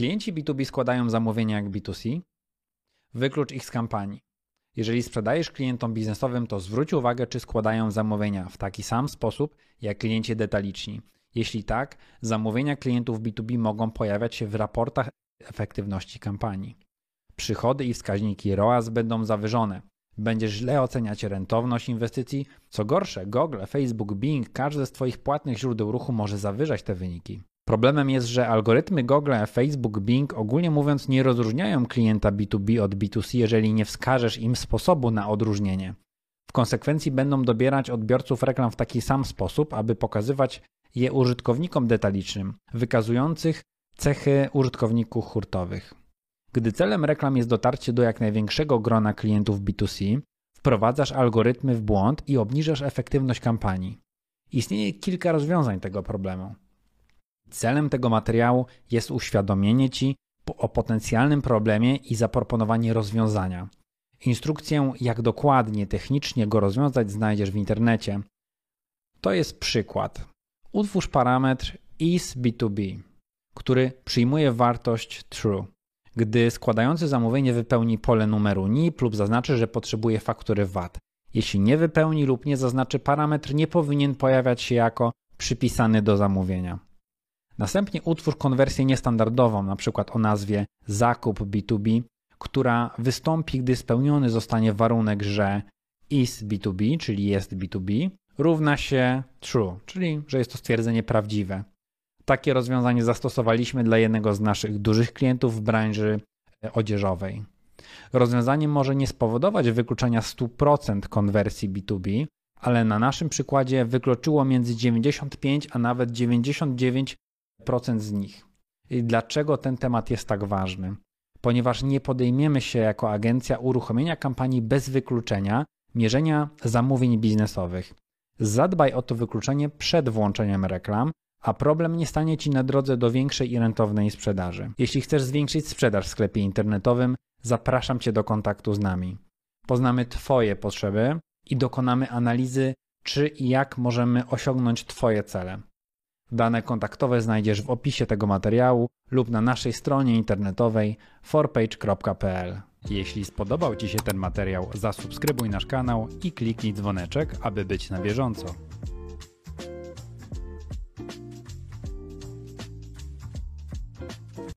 Klienci B2B składają zamówienia jak B2C. Wyklucz ich z kampanii. Jeżeli sprzedajesz klientom biznesowym, to zwróć uwagę, czy składają zamówienia w taki sam sposób jak klienci detaliczni. Jeśli tak, zamówienia klientów B2B mogą pojawiać się w raportach efektywności kampanii. Przychody i wskaźniki ROAS będą zawyżone. Będziesz źle oceniać rentowność inwestycji. Co gorsze, Google, Facebook, Bing, każde z Twoich płatnych źródeł ruchu może zawyżać te wyniki. Problemem jest, że algorytmy Google, Facebook, Bing ogólnie mówiąc nie rozróżniają klienta B2B od B2C, jeżeli nie wskażesz im sposobu na odróżnienie. W konsekwencji będą dobierać odbiorców reklam w taki sam sposób, aby pokazywać je użytkownikom detalicznym, wykazujących cechy użytkowników hurtowych. Gdy celem reklam jest dotarcie do jak największego grona klientów B2C, wprowadzasz algorytmy w błąd i obniżasz efektywność kampanii. Istnieje kilka rozwiązań tego problemu. Celem tego materiału jest uświadomienie Ci o potencjalnym problemie i zaproponowanie rozwiązania. Instrukcję, jak dokładnie technicznie go rozwiązać, znajdziesz w internecie. To jest przykład. Utwórz parametr isB2B, który przyjmuje wartość true. Gdy składający zamówienie wypełni pole numeru NIP lub zaznaczy, że potrzebuje faktury VAT. Jeśli nie wypełni lub nie zaznaczy, parametr nie powinien pojawiać się jako przypisany do zamówienia. Następnie utwórz konwersję niestandardową, np. o nazwie zakup B2B, która wystąpi, gdy spełniony zostanie warunek, że is B2B, czyli jest B2B, równa się true, czyli że jest to stwierdzenie prawdziwe. Takie rozwiązanie zastosowaliśmy dla jednego z naszych dużych klientów w branży e, odzieżowej. Rozwiązanie może nie spowodować wykluczenia 100% konwersji B2B, ale na naszym przykładzie wykluczyło między 95 a nawet 99% z nich. I dlaczego ten temat jest tak ważny? Ponieważ nie podejmiemy się jako agencja uruchomienia kampanii bez wykluczenia mierzenia zamówień biznesowych. Zadbaj o to wykluczenie przed włączeniem reklam, a problem nie stanie Ci na drodze do większej i rentownej sprzedaży. Jeśli chcesz zwiększyć sprzedaż w sklepie internetowym, zapraszam Cię do kontaktu z nami. Poznamy Twoje potrzeby i dokonamy analizy, czy i jak możemy osiągnąć Twoje cele. Dane kontaktowe znajdziesz w opisie tego materiału lub na naszej stronie internetowej forpage.pl. Jeśli spodobał Ci się ten materiał, zasubskrybuj nasz kanał i kliknij dzwoneczek, aby być na bieżąco.